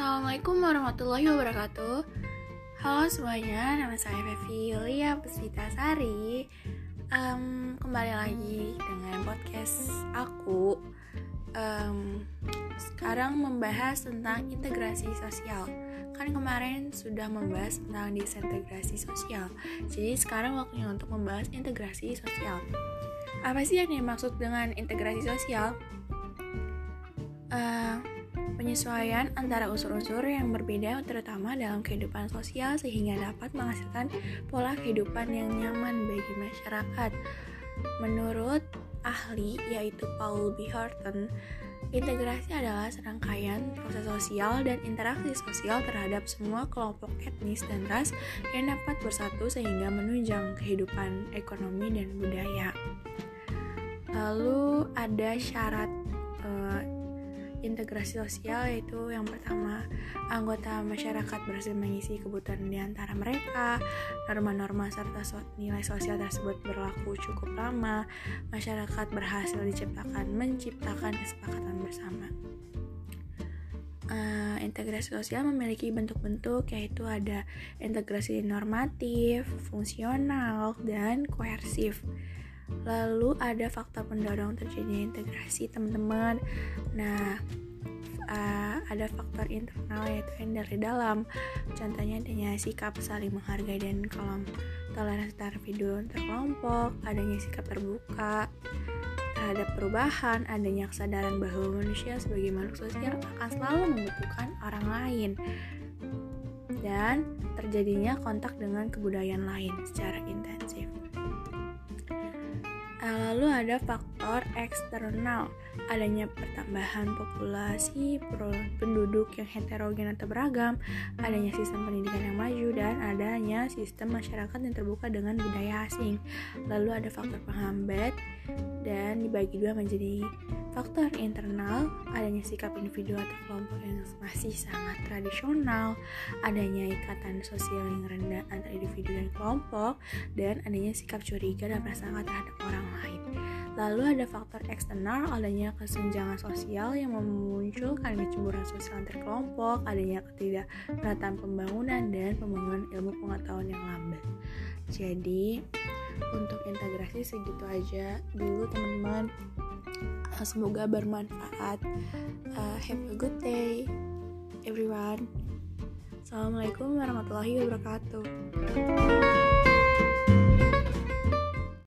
Assalamualaikum warahmatullahi wabarakatuh. Halo semuanya, nama saya Fevi Yulia Pesita Sari. Um, Kembali lagi dengan podcast aku. Um, Sekarang membahas tentang integrasi sosial. Kan kemarin sudah membahas tentang disintegrasi sosial. Jadi sekarang waktunya untuk membahas integrasi sosial. Apa sih yang dimaksud dengan integrasi sosial? Uh, penyesuaian antara unsur-unsur yang berbeda terutama dalam kehidupan sosial sehingga dapat menghasilkan pola kehidupan yang nyaman bagi masyarakat. Menurut ahli yaitu Paul B. Horton, integrasi adalah serangkaian proses sosial dan interaksi sosial terhadap semua kelompok etnis dan ras yang dapat bersatu sehingga menunjang kehidupan ekonomi dan budaya. Lalu ada syarat uh, integrasi sosial yaitu yang pertama anggota masyarakat berhasil mengisi kebutuhan di antara mereka norma-norma serta nilai sosial tersebut berlaku cukup lama masyarakat berhasil diciptakan menciptakan kesepakatan bersama uh, integrasi sosial memiliki bentuk-bentuk yaitu ada integrasi normatif, fungsional, dan koersif. Lalu ada faktor pendorong terjadinya integrasi teman-teman. Nah, uh, ada faktor internal yaitu yang dari dalam. Contohnya adanya sikap saling menghargai dan kolom toleransi terhadap individu terkelompok, adanya sikap terbuka terhadap perubahan, adanya kesadaran bahwa manusia sebagai makhluk sosial akan selalu membutuhkan orang lain dan terjadinya kontak dengan kebudayaan lain secara intensif. Lalu ada faktor eksternal, adanya pertambahan populasi penduduk yang heterogen atau beragam, adanya sistem pendidikan yang maju, dan adanya sistem masyarakat yang terbuka dengan budaya asing. Lalu ada faktor penghambat, dan dibagi dua menjadi faktor internal, adanya sikap individu atau kelompok yang masih sangat tradisional, adanya ikatan sosial yang rendah antara individu dan kelompok, dan adanya sikap curiga dan prasangka terhadap orang lain. Lalu ada faktor eksternal, adanya kesenjangan sosial yang memunculkan kecemburuan sosial antar kelompok, adanya ketidakmerataan pembangunan dan pembangunan ilmu pengetahuan yang lambat. Jadi, untuk integrasi segitu aja dulu teman-teman. Semoga bermanfaat. Uh, have a good day, everyone. Assalamualaikum warahmatullahi wabarakatuh.